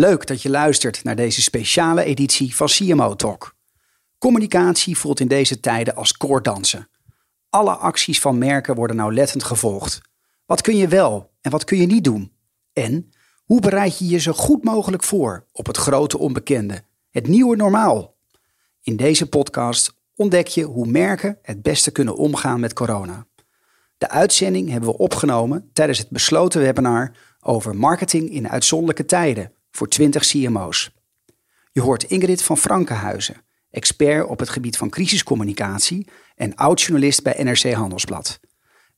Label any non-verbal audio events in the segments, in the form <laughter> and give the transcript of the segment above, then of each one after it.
Leuk dat je luistert naar deze speciale editie van CMO Talk. Communicatie voelt in deze tijden als koorddansen. Alle acties van merken worden nauwlettend gevolgd. Wat kun je wel en wat kun je niet doen? En hoe bereid je je zo goed mogelijk voor op het grote onbekende, het nieuwe normaal? In deze podcast ontdek je hoe merken het beste kunnen omgaan met corona. De uitzending hebben we opgenomen tijdens het besloten webinar over marketing in uitzonderlijke tijden voor 20 CMO's. Je hoort Ingrid van Frankenhuizen, expert op het gebied van crisiscommunicatie en oud-journalist bij NRC Handelsblad.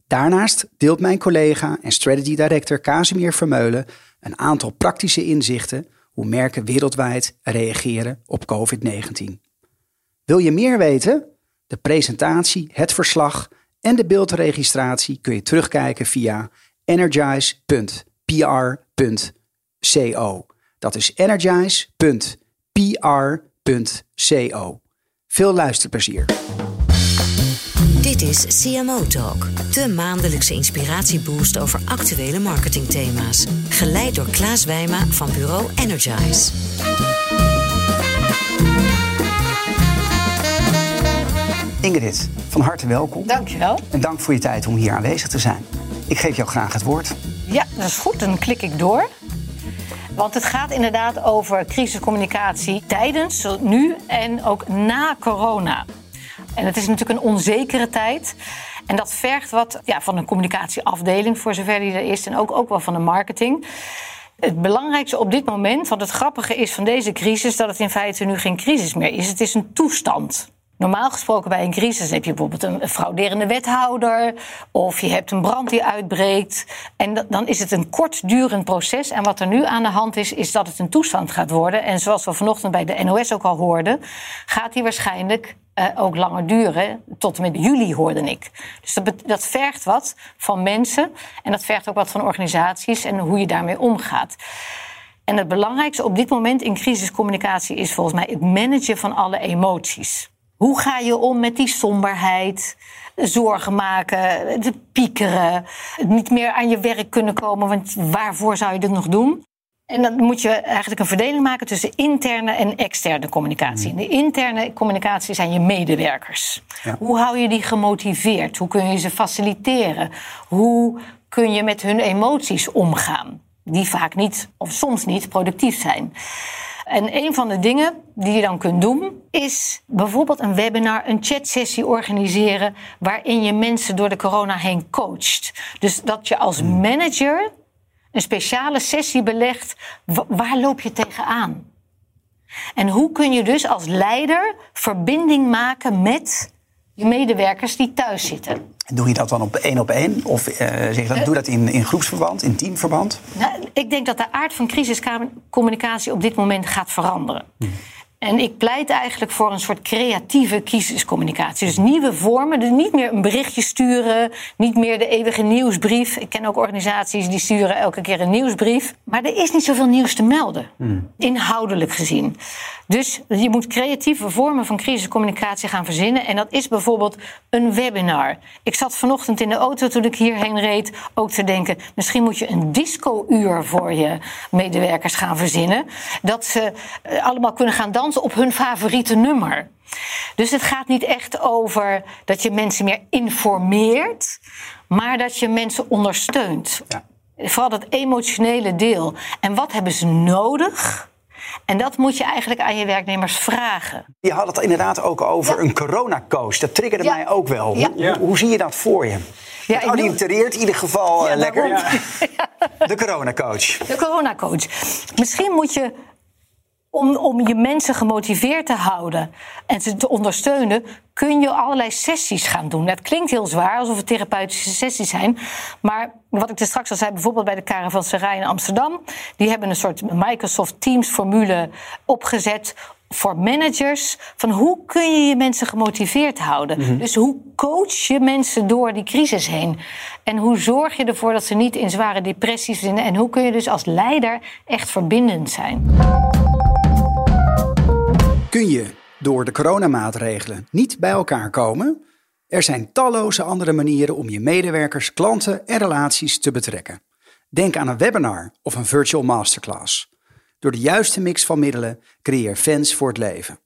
Daarnaast deelt mijn collega en strategy director Casimir Vermeulen een aantal praktische inzichten hoe merken wereldwijd reageren op COVID-19. Wil je meer weten? De presentatie, het verslag en de beeldregistratie kun je terugkijken via energize.pr.co. Dat is energize.pr.co. Veel luisterplezier. Dit is CMO Talk, de maandelijkse inspiratieboost over actuele marketingthema's. Geleid door Klaas Wijma van bureau Energize. Ingrid, van harte welkom. Dankjewel. En dank voor je tijd om hier aanwezig te zijn. Ik geef jou graag het woord. Ja, dat is goed. Dan klik ik door. Want het gaat inderdaad over crisiscommunicatie tijdens, nu en ook na corona. En het is natuurlijk een onzekere tijd. En dat vergt wat ja, van een communicatieafdeling, voor zover die er is, en ook, ook wel van de marketing. Het belangrijkste op dit moment, want het grappige is van deze crisis, dat het in feite nu geen crisis meer is. Het is een toestand. Normaal gesproken bij een crisis heb je bijvoorbeeld een frauderende wethouder of je hebt een brand die uitbreekt. En dan is het een kortdurend proces. En wat er nu aan de hand is, is dat het een toestand gaat worden. En zoals we vanochtend bij de NOS ook al hoorden, gaat die waarschijnlijk uh, ook langer duren. Tot en met juli hoorde ik. Dus dat, dat vergt wat van mensen en dat vergt ook wat van organisaties en hoe je daarmee omgaat. En het belangrijkste op dit moment in crisiscommunicatie is volgens mij het managen van alle emoties. Hoe ga je om met die somberheid? Zorgen maken, de piekeren, niet meer aan je werk kunnen komen, want waarvoor zou je dit nog doen? En dan moet je eigenlijk een verdeling maken tussen interne en externe communicatie. Hmm. De interne communicatie zijn je medewerkers. Ja. Hoe hou je die gemotiveerd? Hoe kun je ze faciliteren? Hoe kun je met hun emoties omgaan? Die vaak niet, of soms niet, productief zijn. En een van de dingen die je dan kunt doen, is bijvoorbeeld een webinar, een chatsessie organiseren. waarin je mensen door de corona heen coacht. Dus dat je als hmm. manager een speciale sessie belegt. Waar loop je tegenaan? En hoe kun je dus als leider verbinding maken met je medewerkers die thuis zitten? Doe je dat dan op één op één? Of uh, zeg je dat, uh, doe dat in, in groepsverband, in teamverband? Nou, ik denk dat de aard van crisiscommunicatie op dit moment gaat veranderen. Hmm. En ik pleit eigenlijk voor een soort creatieve crisiscommunicatie. Dus nieuwe vormen. Dus niet meer een berichtje sturen. Niet meer de eeuwige nieuwsbrief. Ik ken ook organisaties die sturen elke keer een nieuwsbrief. Maar er is niet zoveel nieuws te melden. Hmm. Inhoudelijk gezien. Dus je moet creatieve vormen van crisiscommunicatie gaan verzinnen. En dat is bijvoorbeeld een webinar. Ik zat vanochtend in de auto toen ik hierheen reed ook te denken... misschien moet je een disco-uur voor je medewerkers gaan verzinnen. Dat ze eh, allemaal kunnen gaan dansen op hun favoriete nummer. Dus het gaat niet echt over dat je mensen meer informeert... maar dat je mensen ondersteunt. Ja. Vooral dat emotionele deel. En wat hebben ze nodig... En dat moet je eigenlijk aan je werknemers vragen. Je had het inderdaad ook over een coronacoach. Dat triggerde mij ook wel. Hoe, hoe, zie je dat voor je? Ja, het allitereert in ieder geval uh, lekker. <laughs> De coronacoach. De coronacoach. Misschien moet je om, om je mensen gemotiveerd te houden en ze te ondersteunen, kun je allerlei sessies gaan doen. Dat klinkt heel zwaar, alsof het therapeutische sessies zijn. Maar wat ik er straks al zei, bijvoorbeeld bij de Caravanserij in Amsterdam, die hebben een soort Microsoft Teams formule opgezet voor managers van hoe kun je je mensen gemotiveerd houden. Mhm. Dus hoe coach je mensen door die crisis heen? En hoe zorg je ervoor dat ze niet in zware depressies zitten? En hoe kun je dus als leider echt verbindend zijn? Kun je door de coronamaatregelen niet bij elkaar komen? Er zijn talloze andere manieren om je medewerkers, klanten en relaties te betrekken. Denk aan een webinar of een virtual masterclass. Door de juiste mix van middelen creëer fans voor het leven.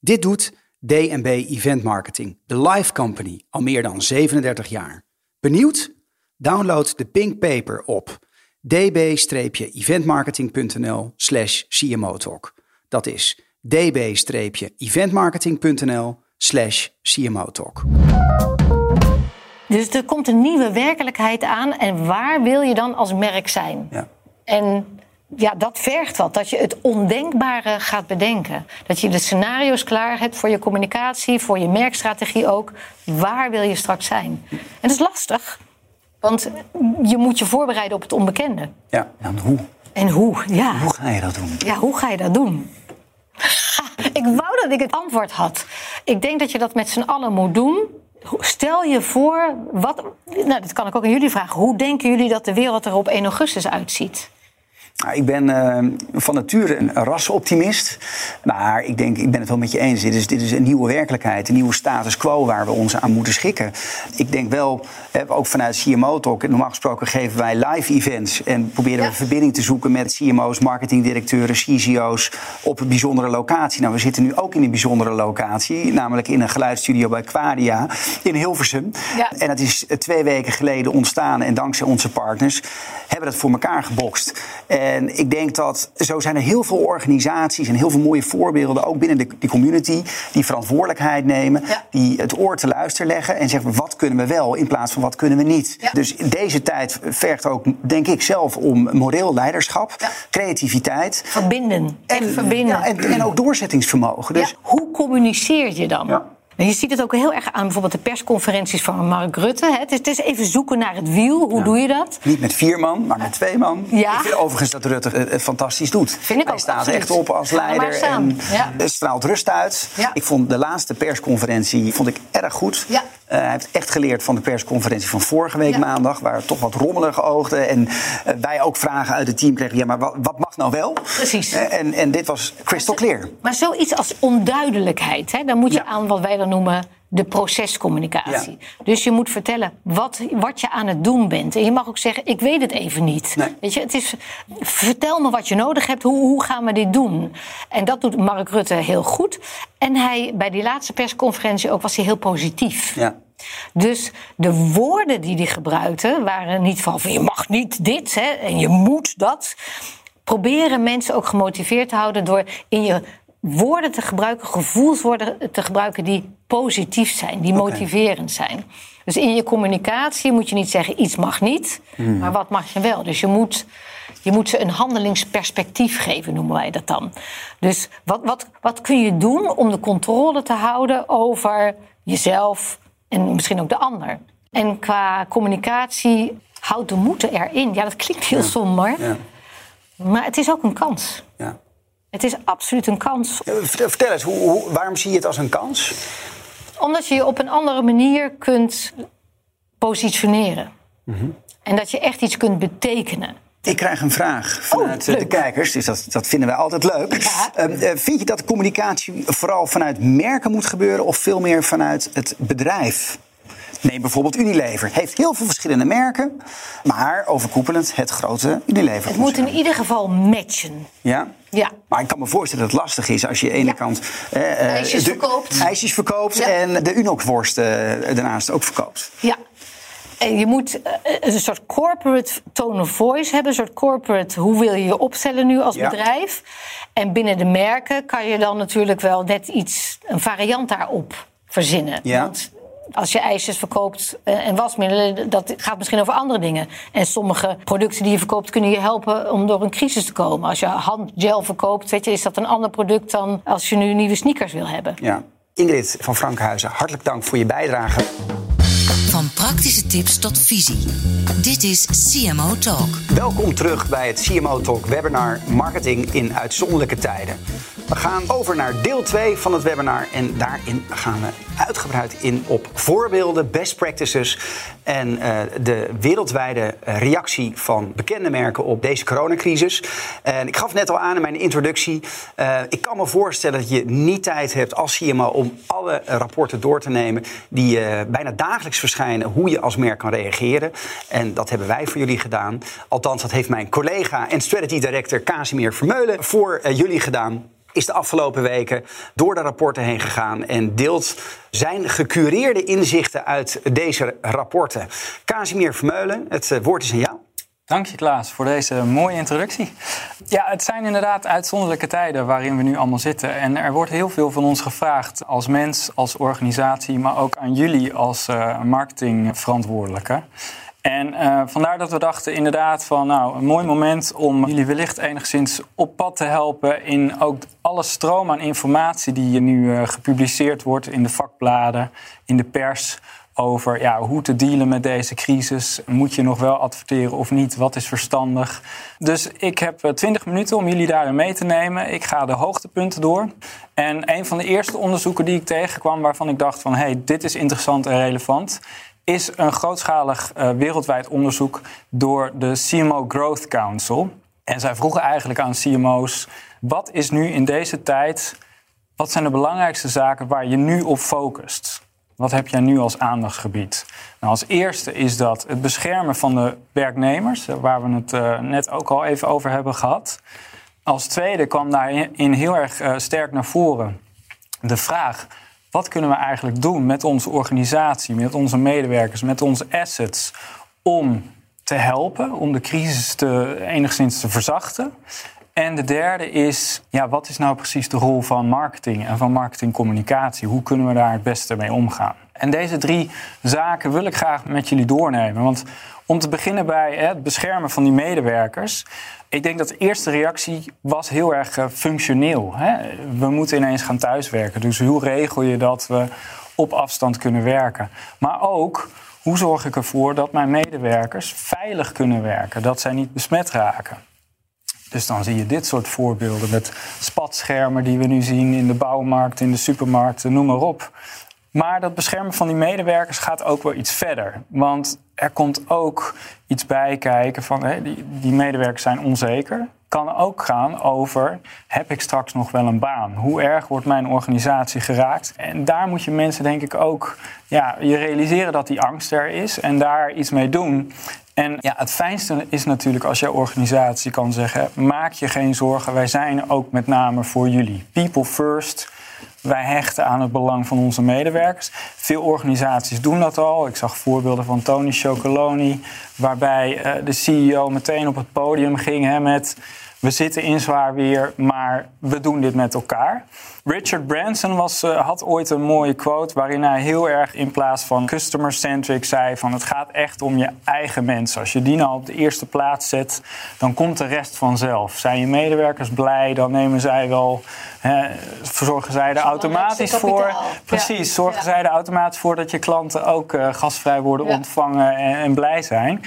Dit doet DNB Event Marketing, de live company, al meer dan 37 jaar. Benieuwd? Download de Pink Paper op db-eventmarketing.nl slash cmotalk. Dat is db-eventmarketing.nl slash cmotalk. Dus er komt een nieuwe werkelijkheid aan. En waar wil je dan als merk zijn? Ja. En ja, dat vergt wat. Dat je het ondenkbare gaat bedenken. Dat je de scenario's klaar hebt voor je communicatie, voor je merkstrategie ook. Waar wil je straks zijn? En dat is lastig. Want je moet je voorbereiden op het onbekende. Ja, en hoe? En hoe? Ja. Hoe ga je dat doen? Ja, hoe ga je dat doen? <laughs> ik wou dat ik het antwoord had. Ik denk dat je dat met z'n allen moet doen. Stel je voor, wat, nou, dat kan ik ook aan jullie vragen. Hoe denken jullie dat de wereld er op 1 augustus uitziet? Nou, ik ben uh, van nature een rasoptimist. Maar ik denk, ik ben het wel met je eens. Dit is, dit is een nieuwe werkelijkheid, een nieuwe status quo waar we ons aan moeten schikken. Ik denk wel, ook vanuit CMO Talk, normaal gesproken geven wij live events. En proberen we verbinding te zoeken met CMO's, marketingdirecteuren, CCO's op een bijzondere locatie. Nou, we zitten nu ook in een bijzondere locatie, namelijk in een geluidsstudio bij Quadia in Hilversum. Ja. En dat is twee weken geleden ontstaan en dankzij onze partners hebben we dat voor elkaar gebokst. En ik denk dat zo zijn er heel veel organisaties en heel veel mooie voorbeelden, ook binnen de, die community, die verantwoordelijkheid nemen, Ja. die het oor te luisteren leggen en zeggen wat kunnen we wel in plaats van wat kunnen we niet. Ja. Dus deze tijd vergt ook, denk ik zelf, om moreel leiderschap, Ja. creativiteit. Verbinden. Echt verbinden. Ja, en, en ook doorzettingsvermogen. Dus Ja, hoe communiceer je dan? En je ziet het ook heel erg aan bijvoorbeeld de persconferenties van Mark Rutte. hè. Het is, het is even zoeken naar het wiel. Hoe doe je dat? Niet met vier man, maar met twee man. Ja. Ik vind overigens dat Rutte het, het fantastisch doet. Vind ik Hij ook, staat absoluut. echt op als er leider en Ja. straalt rust uit. Ik vond de laatste persconferentie vond ik erg goed. Ja. Eh, hij heeft echt geleerd van de persconferentie van vorige week maandag... waar toch wat rommelig oogde. En eh, wij ook vragen uit het team kregen... ja, maar wat, wat mag nou wel? Precies. Eh, en, en dit was crystal clear. Maar zoiets als onduidelijkheid, hè, dan moet je aan wat wij dan noemen de procescommunicatie. Dus je moet vertellen wat, wat je aan het doen bent. En je mag ook zeggen, ik weet het even niet. Nee. Weet je, het is, vertel me wat je nodig hebt, hoe, hoe gaan we dit doen? En dat doet Mark Rutte heel goed. En hij, bij die laatste persconferentie ook was hij heel positief. Ja. Dus de woorden die hij gebruikte waren niet van, van je mag niet dit hè, en je moet dat. Proberen mensen ook gemotiveerd te houden door in je woorden te gebruiken, gevoelswoorden te gebruiken die positief zijn, die motiverend zijn. Dus in je communicatie moet je niet zeggen iets mag niet, maar wat mag je wel. Dus je moet, je moet ze een handelingsperspectief geven, noemen wij dat dan. Dus wat, wat, wat kun je doen om de controle te houden over jezelf en misschien ook de ander? En qua communicatie houdt de moeten erin. Ja, dat klinkt heel somber, Ja. maar het is ook een kans. Ja. Het is absoluut een kans. Eh, Vertel, vertel eens, hoe, hoe- waarom zie je het als een kans? Omdat je je op een andere manier kunt positioneren. Mhm. En dat je echt iets kunt betekenen. Ik krijg een vraag vanuit Oh, eh, de kijkers, dus dat, dat vinden wij altijd leuk. Ja. <laughs> Ehm, eh, vind je dat communicatie vooral vanuit merken moet gebeuren of veel meer vanuit het bedrijf? Neem bijvoorbeeld Unilever. Heeft heel veel verschillende merken, maar overkoepelend het grote Unilever. Het moet in ieder geval matchen. Ja? Ja. Maar ik kan me voorstellen dat het lastig is als je aan de ene Ja. kant eh, eh, IJsjes de- verkoopt. ijsjes verkoopt Ja. en de Unox-worst eh, daarnaast ook verkoopt. Ja. En je moet eh, een soort corporate tone of voice hebben. Een soort corporate, hoe wil je je opstellen nu als Ja. bedrijf? En binnen de merken kan je dan natuurlijk wel net iets, een variant daarop verzinnen. Ja. Want als je ijsjes verkoopt eh, en wasmiddelen, dat gaat misschien over andere dingen. En sommige producten die je verkoopt kunnen je helpen om door een crisis te komen. Als je handgel verkoopt, weet je, is dat een ander product dan als je nu nieuwe sneakers wil hebben. Ja. Ingrid van Frankhuizen, hartelijk dank voor je bijdrage. Van praktische tips tot visie. Dit is CMO Talk. Welkom terug bij het CMO Talk webinar Marketing in uitzonderlijke tijden. We gaan over naar deel 2 van het webinar. En daarin gaan we uitgebreid in op voorbeelden, best practices. En uh, de wereldwijde reactie van bekende merken op deze coronacrisis. En ik gaf net al aan in mijn introductie. Uh, ik kan me voorstellen dat je niet tijd hebt als CMO om alle rapporten door te nemen. die uh, bijna dagelijks verschijnen. hoe je als merk kan reageren. En dat hebben wij voor jullie gedaan. Althans, dat heeft mijn collega en strategy director Casimir Vermeulen voor jullie gedaan is de afgelopen weken door de rapporten heen gegaan en deelt zijn gecureerde inzichten uit deze rapporten. Casimir Vermeulen, het eh, woord is aan jou. Dank je Klaas voor deze mooie introductie. Ja, het zijn inderdaad uitzonderlijke tijden waarin we nu allemaal zitten. En er wordt heel veel van ons gevraagd als mens, als organisatie, maar ook aan jullie als uh, marketingverantwoordelijke. En uh, vandaar dat we dachten inderdaad van nou, een mooi moment om jullie wellicht enigszins op pad te helpen in ook alle stroom aan informatie die nu uh, gepubliceerd wordt in de vakbladen, in de pers. Over ja, hoe te dealen met deze crisis. Moet je nog wel adverteren of niet? Wat is verstandig? Dus ik heb 20 eh, minuten om jullie daarin mee te nemen. Ik ga de hoogtepunten door. En een van de eerste onderzoeken die ik tegenkwam, waarvan ik dacht van hé, hey, dit is interessant en relevant, is een grootschalig uh, wereldwijd onderzoek door de CMO Growth Council. En zij vroegen eigenlijk aan CMO's: wat is nu in deze tijd, wat zijn de belangrijkste zaken waar je nu op focust? Wat heb jij nu als aandachtsgebied? Nou, als eerste is dat het beschermen van de werknemers, eh, waar we het uh, net ook al even over hebben gehad. Als tweede kwam daarin heel erg sterk naar voren de vraag: wat kunnen we eigenlijk doen met onze organisatie, met onze medewerkers, met onze assets om te helpen, om de crisis te, enigszins te verzachten? En de derde is, ja, wat is nou precies de rol van marketing en van marketingcommunicatie? Hoe kunnen we daar het beste mee omgaan? En deze drie zaken wil ik graag met jullie doornemen. Want om te beginnen bij het beschermen van die medewerkers. Ik denk dat de eerste reactie was heel erg uh, functioneel. Hè? We moeten ineens gaan thuiswerken. Dus hoe regel je dat we op afstand kunnen werken? Maar ook, hoe zorg ik ervoor dat mijn medewerkers veilig kunnen werken? Dat zij niet besmet raken. Dus dan zie je dit soort voorbeelden met spatschermen die we nu zien in de bouwmarkt, in de supermarkten, noem maar op. Maar dat beschermen van die medewerkers gaat ook wel iets verder. Want er komt ook iets bij kijken van die medewerkers zijn onzeker. Kan ook gaan over: heb ik straks nog wel een baan? Hoe erg wordt mijn organisatie geraakt? En daar moet je mensen, denk ik, ook ja, je realiseren dat die angst er is en daar iets mee doen. En ja, het fijnste is natuurlijk als je organisatie kan zeggen: maak je geen zorgen, wij zijn ook met name voor jullie. People first. Wij hechten aan het belang van onze medewerkers. Veel organisaties doen dat al. Ik zag voorbeelden van Tony Chocoloni, waarbij uh, de CEO meteen op het podium ging hè, met we zitten in zwaar weer, maar we doen dit met elkaar. Richard Branson was, uh, had ooit een mooie quote waarin hij heel erg in plaats van customer-centric zei van het gaat echt om je eigen mensen. Als je die nou op de eerste plaats zet, dan komt de rest vanzelf. Zijn je medewerkers blij, dan nemen zij wel, hè, zorgen zij er automatisch voor. Precies, zorgen zij er automatisch voor dat je klanten ook uh, gastvrij worden ontvangen en, en blij zijn.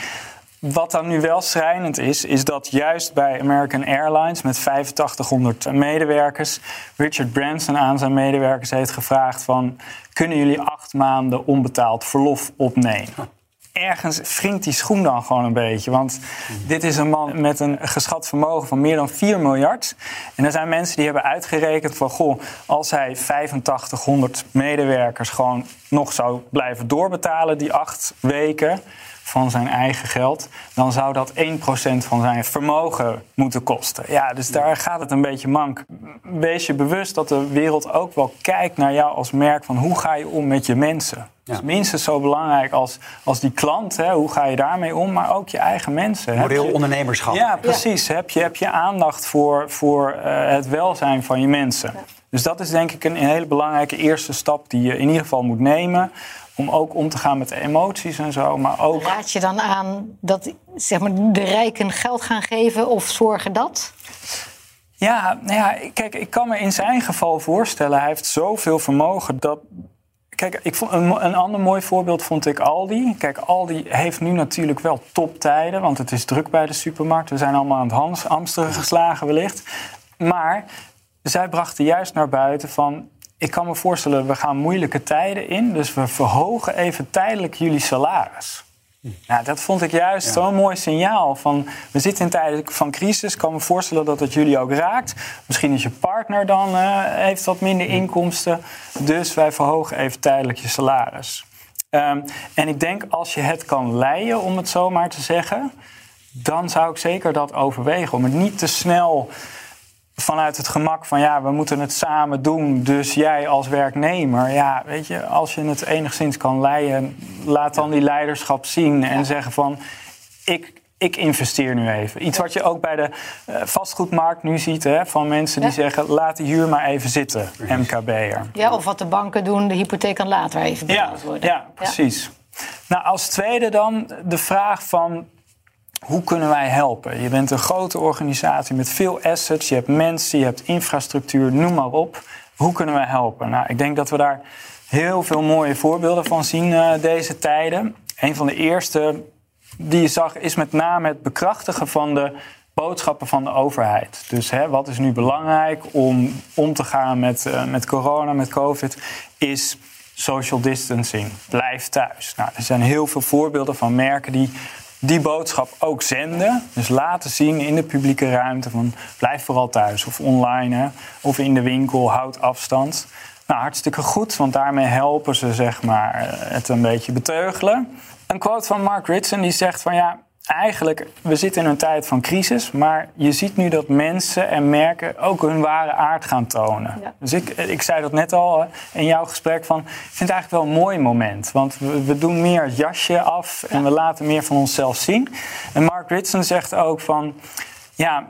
Wat dan nu wel schrijnend is, is dat juist bij American Airlines met 8500 medewerkers Richard Branson aan zijn medewerkers heeft gevraagd van kunnen jullie acht maanden onbetaald verlof opnemen? Ergens wringt die schoen dan gewoon een beetje. Want dit is een man met een geschat vermogen van meer dan 4 miljard. En er zijn mensen die hebben uitgerekend van... goh, als hij 8500 medewerkers gewoon nog zou blijven doorbetalen... die acht weken van zijn eigen geld, dan zou dat 1% van zijn vermogen moeten kosten. Ja, dus daar gaat het een beetje mank. Wees je bewust dat de wereld ook wel kijkt naar jou als merk van hoe ga je om met je mensen. Ja. Dat is minstens zo belangrijk als, als die klant. Hè, hoe ga je daarmee om? Maar ook je eigen mensen. Moreel ondernemerschap. Ja, precies. Ja. Heb, je, heb je aandacht voor, voor uh, het welzijn van je mensen? Ja. Dus dat is denk ik een, een hele belangrijke eerste stap die je in ieder geval moet nemen om ook om te gaan met emoties en zo. Maar ook... Raad je dan aan dat zeg maar, de rijken geld gaan geven of zorgen dat? Ja, nou ja, kijk, ik kan me in zijn geval voorstellen, hij heeft zoveel vermogen dat. Kijk, ik vond een, een ander mooi voorbeeld vond ik Aldi. Kijk, Aldi heeft nu natuurlijk wel toptijden, want het is druk bij de supermarkt. We zijn allemaal aan het hamsteren geslagen wellicht. Maar zij brachten juist naar buiten van... ik kan me voorstellen, we gaan moeilijke tijden in... dus we verhogen even tijdelijk jullie salaris. Nou, dat vond ik juist zo'n mooi signaal. Van, we zitten in tijden van crisis. Ik kan me voorstellen dat het jullie ook raakt. Misschien is je partner dan uh, heeft wat minder inkomsten. Dus wij verhogen even tijdelijk je salaris. Um, en ik denk als je het kan leiden, om het zo maar te zeggen... dan zou ik zeker dat overwegen. Om het niet te snel vanuit het gemak van ja, we moeten het samen doen. Dus jij als werknemer, ja, weet je, als je het enigszins kan leiden, laat dan die leiderschap zien en zeggen van ik, ik investeer nu even. Iets wat je ook bij de uh, vastgoedmarkt nu ziet, hè, van mensen die zeggen laat die huur maar even zitten, MKB'er. Ja, of wat de banken doen, de hypotheek kan later even betaald ja, worden. Ja, precies. Nou, als tweede dan de vraag van hoe kunnen wij helpen? Je bent een grote organisatie met veel assets, je hebt mensen, je hebt infrastructuur, noem maar op. Hoe kunnen wij helpen? Nou, ik denk dat we daar heel veel mooie voorbeelden van zien uh, deze tijden. Een van de eerste die je zag is met name het bekrachtigen van de boodschappen van de overheid. Dus hè, wat is nu belangrijk om om te gaan met, uh, met corona, met COVID, is social distancing. Blijf thuis. Nou, er zijn heel veel voorbeelden van merken die die boodschap ook zenden. Dus laten zien in de publieke ruimte van blijf vooral thuis of online hè, of in de winkel, houd afstand. Nou, hartstikke goed, want daarmee helpen ze zeg maar, het een beetje beteugelen. Een quote van Mark Ritson die zegt van ja, eigenlijk, we zitten in een tijd van crisis, maar je ziet nu dat mensen en merken ook hun ware aard gaan tonen. Ja. Dus ik, ik zei dat net al in jouw gesprek van, ik vind het eigenlijk wel een mooi moment, want we, we doen meer het jasje af en ja. we laten meer van onszelf zien. En Mark Ritson zegt ook van, ja,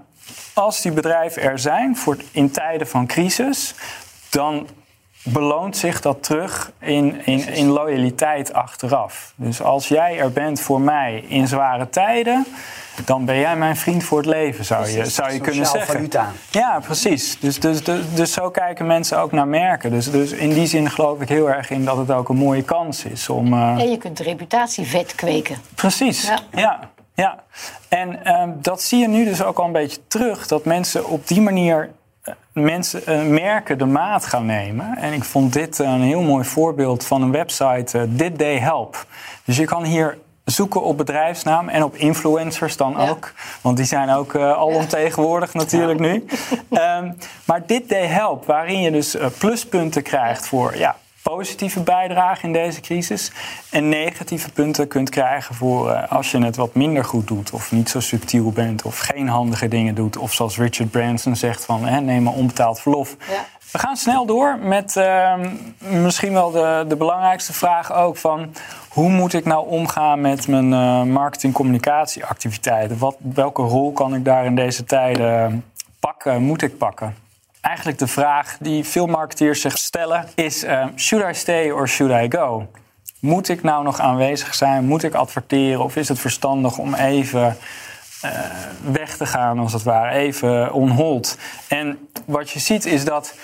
als die bedrijven er zijn voor in tijden van crisis, dan beloont zich dat terug in, in, in loyaliteit achteraf. Dus als jij er bent voor mij in zware tijden, dan ben jij mijn vriend voor het leven, zou je, zou je kunnen zeggen. Valuta. Ja, precies. Dus, dus, dus, dus, zo kijken mensen ook naar merken. Dus, dus in die zin geloof ik heel erg in dat het ook een mooie kans is om. Uh... En je kunt reputatievet kweken. Precies, ja. ja. ja. En uh, dat zie je nu dus ook al een beetje terug, dat mensen op die manier mensen, uh, merken de maat gaan nemen. En ik vond dit een heel mooi voorbeeld van een website, uh, Did They Help? Dus je kan hier zoeken op bedrijfsnaam en op influencers dan ja. ook. Want die zijn ook uh, alomtegenwoordig ja. natuurlijk nu. um, <laughs> maar Did They Help, waarin je dus pluspunten krijgt voor... Ja, positieve bijdrage in deze crisis en negatieve punten kunt krijgen voor uh, als je het wat minder goed doet of niet zo subtiel bent of geen handige dingen doet of zoals Richard Branson zegt van hè, neem maar onbetaald verlof. Ja. We gaan snel door met uh, misschien wel de, de belangrijkste vraag ook van hoe moet ik nou omgaan met mijn uh, marketing-communicatieactiviteiten? Wat, welke rol kan ik daar in deze tijden pakken, moet ik pakken? Eigenlijk de vraag die veel marketeers zich stellen is: uh, should I stay or should I go? Moet ik nou nog aanwezig zijn? Moet ik adverteren? Of is het verstandig om even uh, weg te gaan, als het ware, even on hold? En wat je ziet is dat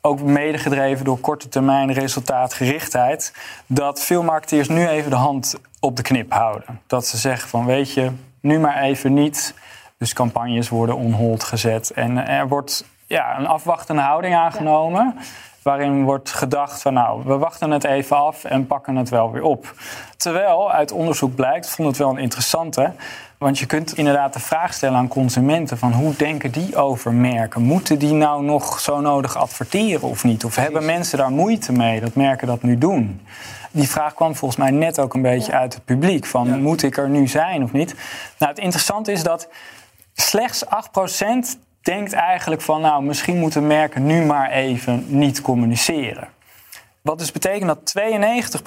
ook medegedreven door korte termijn resultaatgerichtheid, dat veel marketeers nu even de hand op de knip houden. Dat ze zeggen van weet je, nu maar even niet. Dus campagnes worden on hold gezet. En er wordt ja, een afwachtende houding aangenomen. Ja. Waarin wordt gedacht van nou, we wachten het even af en pakken het wel weer op. Terwijl uit onderzoek blijkt, vond het wel een interessante. Want je kunt inderdaad de vraag stellen aan consumenten: van hoe denken die over merken? Moeten die nou nog zo nodig adverteren of niet? Of hebben mensen daar moeite mee dat merken dat nu doen? Die vraag kwam volgens mij net ook een beetje ja. uit het publiek: van ja. moet ik er nu zijn of niet? Nou, het interessante is dat slechts 8% denkt eigenlijk van, nou, misschien moeten merken nu maar even niet communiceren. Wat dus betekent dat 92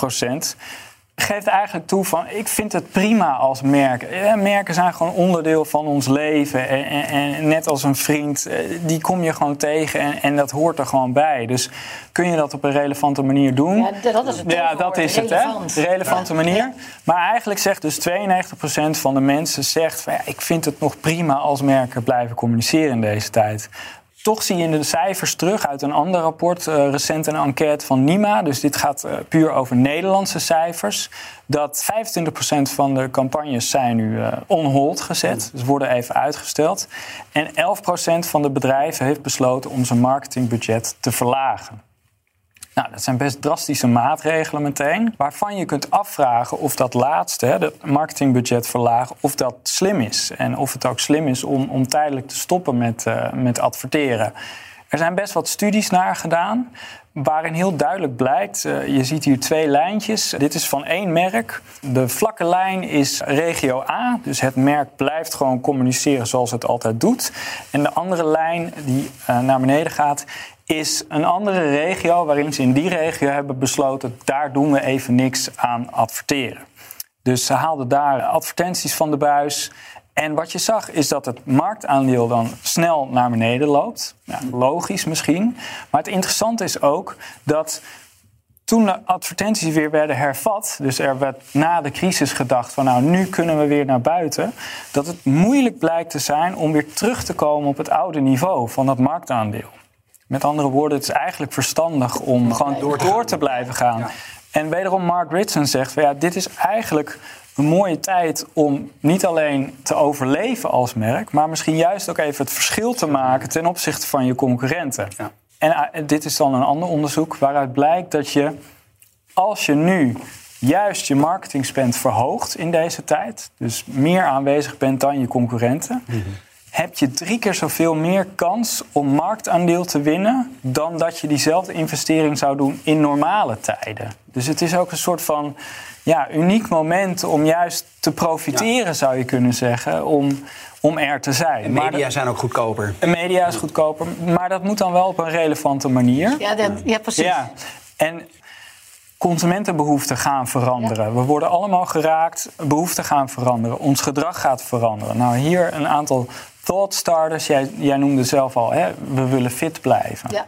geeft eigenlijk toe van ik vind het prima als merken. Merken zijn gewoon onderdeel van ons leven. En, en, en, net als een vriend, die kom je gewoon tegen en, en, dat hoort er gewoon bij. Dus kun je dat op een relevante manier doen? Ja, dat is het. Ja, dat is Relevant. het, hè? Relevante ja. manier. Maar eigenlijk zegt dus 92% van de mensen zegt van ja, ik vind het nog prima als merken blijven communiceren in deze tijd. Toch zie je in de cijfers terug uit een ander rapport, uh, recent een enquête van NIMA, dus dit gaat uh, puur over Nederlandse cijfers, dat 25% van de campagnes zijn nu uh, on hold gezet, dus worden even uitgesteld. En 11% van de bedrijven heeft besloten om zijn marketingbudget te verlagen. Nou, dat zijn best drastische maatregelen meteen. Waarvan je kunt afvragen of dat laatste, het marketingbudget verlagen, of dat slim is. En of het ook slim is om, om tijdelijk te stoppen met, uh, met adverteren. Er zijn best wat studies naar gedaan. Waarin heel duidelijk blijkt, uh, je ziet hier twee lijntjes. Dit is van één merk. De vlakke lijn is regio A, dus het merk blijft gewoon communiceren zoals het altijd doet. En de andere lijn die uh, naar beneden gaat, is een andere regio waarin ze in die regio hebben besloten, daar doen we even niks aan adverteren. Dus ze haalden daar advertenties van de buis. En wat je zag is dat het marktaandeel dan snel naar beneden loopt. Ja, logisch misschien. Maar het interessante is ook dat toen de advertenties weer werden hervat, dus er werd na de crisis gedacht van nou nu kunnen we weer naar buiten, dat het moeilijk blijkt te zijn om weer terug te komen op het oude niveau van dat marktaandeel. Met andere woorden, het is eigenlijk verstandig om gewoon door te, door te blijven gaan. Ja. En wederom Mark Ritson zegt, van, ja, dit is eigenlijk een mooie tijd om niet alleen te overleven als merk, maar misschien juist ook even het verschil te maken ten opzichte van je concurrenten. Ja. En dit is dan een ander onderzoek waaruit blijkt dat je, als je nu juist je marketingspend verhoogt in deze tijd, dus meer aanwezig bent dan je concurrenten. Mm -hmm heb je drie keer zoveel meer kans om marktaandeel te winnen dan dat je diezelfde investering zou doen in normale tijden. Dus het is ook een soort van ja, uniek moment om juist te profiteren, zou je kunnen zeggen, om, om er te zijn. En media zijn ook goedkoper. En media is goedkoper, maar dat moet dan wel op een relevante manier. Ja, dat, ja precies. Ja. En consumentenbehoeften gaan veranderen. Ja. We worden allemaal geraakt, behoeften gaan veranderen. Ons gedrag gaat veranderen. Nou, hier een aantal thought starters. Jij, jij noemde zelf al, hè, we willen fit blijven. Ja.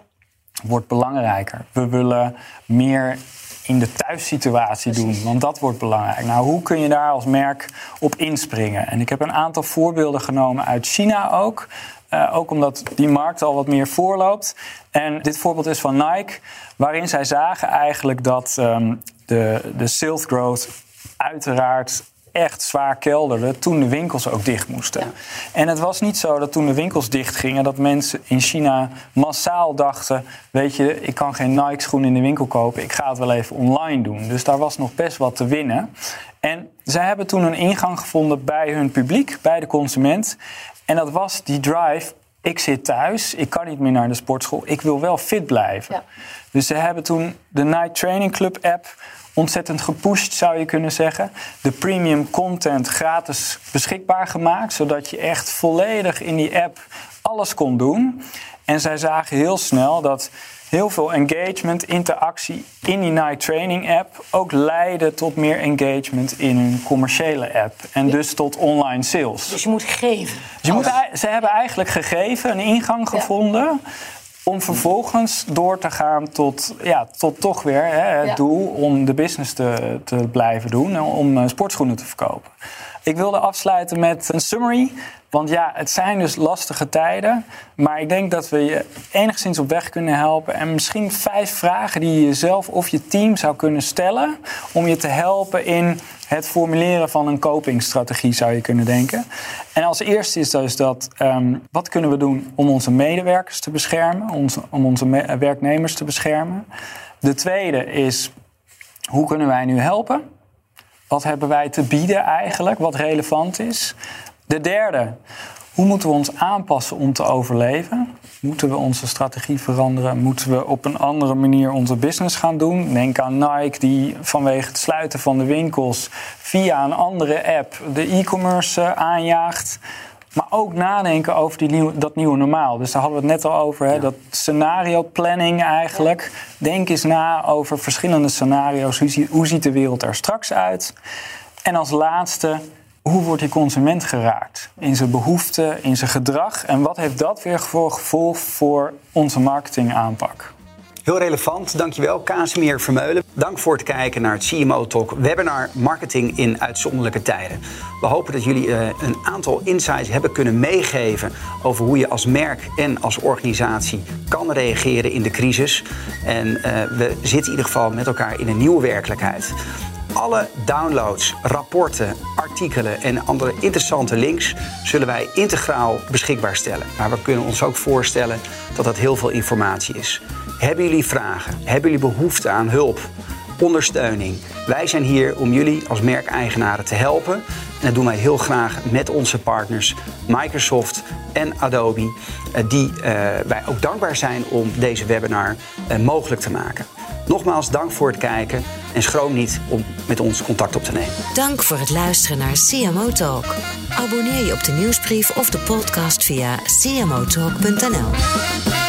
Wordt belangrijker. We willen meer in de thuissituatie doen, want dat wordt belangrijk. Nou, hoe kun je daar als merk op inspringen? En ik heb een aantal voorbeelden genomen uit China ook. Uh, ook omdat die markt al wat meer voorloopt. En dit voorbeeld is van Nike, waarin zij zagen eigenlijk dat um, de, de sales growth uiteraard echt zwaar kelderde toen de winkels ook dicht moesten. Ja. En het was niet zo dat toen de winkels dicht gingen, dat mensen in China massaal dachten: Weet je, ik kan geen Nike-schoen in de winkel kopen, ik ga het wel even online doen. Dus daar was nog best wat te winnen. En zij hebben toen een ingang gevonden bij hun publiek, bij de consument. En dat was die drive. Ik zit thuis, ik kan niet meer naar de sportschool, ik wil wel fit blijven. Ja. Dus ze hebben toen de Night Training Club app ontzettend gepusht, zou je kunnen zeggen. De premium content gratis beschikbaar gemaakt, zodat je echt volledig in die app alles kon doen. En zij zagen heel snel dat heel veel engagement, interactie in die Night Training app ook leidde tot meer engagement in hun commerciële app. En dus tot online sales. Dus je moet geven. Dus je moet, ze hebben eigenlijk gegeven, een ingang gevonden. Om vervolgens door te gaan tot, ja, tot toch weer hè, het ja. doel om de business te, te blijven doen. Om uh, sportschoenen te verkopen. Ik wilde afsluiten met een summary. Want ja, het zijn dus lastige tijden. Maar ik denk dat we je enigszins op weg kunnen helpen. En misschien vijf vragen die je jezelf of je team zou kunnen stellen. Om je te helpen in het formuleren van een copingstrategie, zou je kunnen denken. En als eerste is dus dat, um, wat kunnen we doen om onze medewerkers te beschermen, om onze werknemers te beschermen. De tweede is, hoe kunnen wij nu helpen? Wat hebben wij te bieden eigenlijk, wat relevant is? De derde, hoe moeten we ons aanpassen om te overleven? Moeten we onze strategie veranderen? Moeten we op een andere manier onze business gaan doen? Denk aan Nike die vanwege het sluiten van de winkels via een andere app de e-commerce eh, aanjaagt. Maar ook nadenken over die nieuwe, dat nieuwe normaal. Dus daar hadden we het net al over. Hè? Dat scenario planning eigenlijk. Denk eens na over verschillende scenario's. Hoe, hoe ziet de wereld er straks uit? En als laatste, hoe wordt die consument geraakt? In zijn behoeften, in zijn gedrag. En wat heeft dat weer voor gevolg voor onze marketingaanpak? Heel relevant, dankjewel. Casimir Vermeulen. Dank voor het kijken naar het CMO Talk webinar Marketing in uitzonderlijke tijden. We hopen dat jullie uh, een aantal insights hebben kunnen meegeven over hoe je als merk en als organisatie kan reageren in de crisis. En uh, we zitten in ieder geval met elkaar in een nieuwe werkelijkheid. Alle downloads, rapporten, en andere interessante links zullen wij integraal beschikbaar stellen. Maar we kunnen ons ook voorstellen dat dat heel veel informatie is. Hebben jullie vragen? Hebben jullie behoefte aan hulp? Ondersteuning? Wij zijn hier om jullie als merkeigenaren te helpen. En dat doen wij heel graag met onze partners Microsoft en Adobe, eh, die uh, wij ook dankbaar zijn om deze webinar uh, mogelijk te maken. Nogmaals dank voor het kijken en schroom niet om met ons contact op te nemen. Dank voor het luisteren naar CMO Talk. Abonneer je op de nieuwsbrief of de podcast via cmotalk.nl.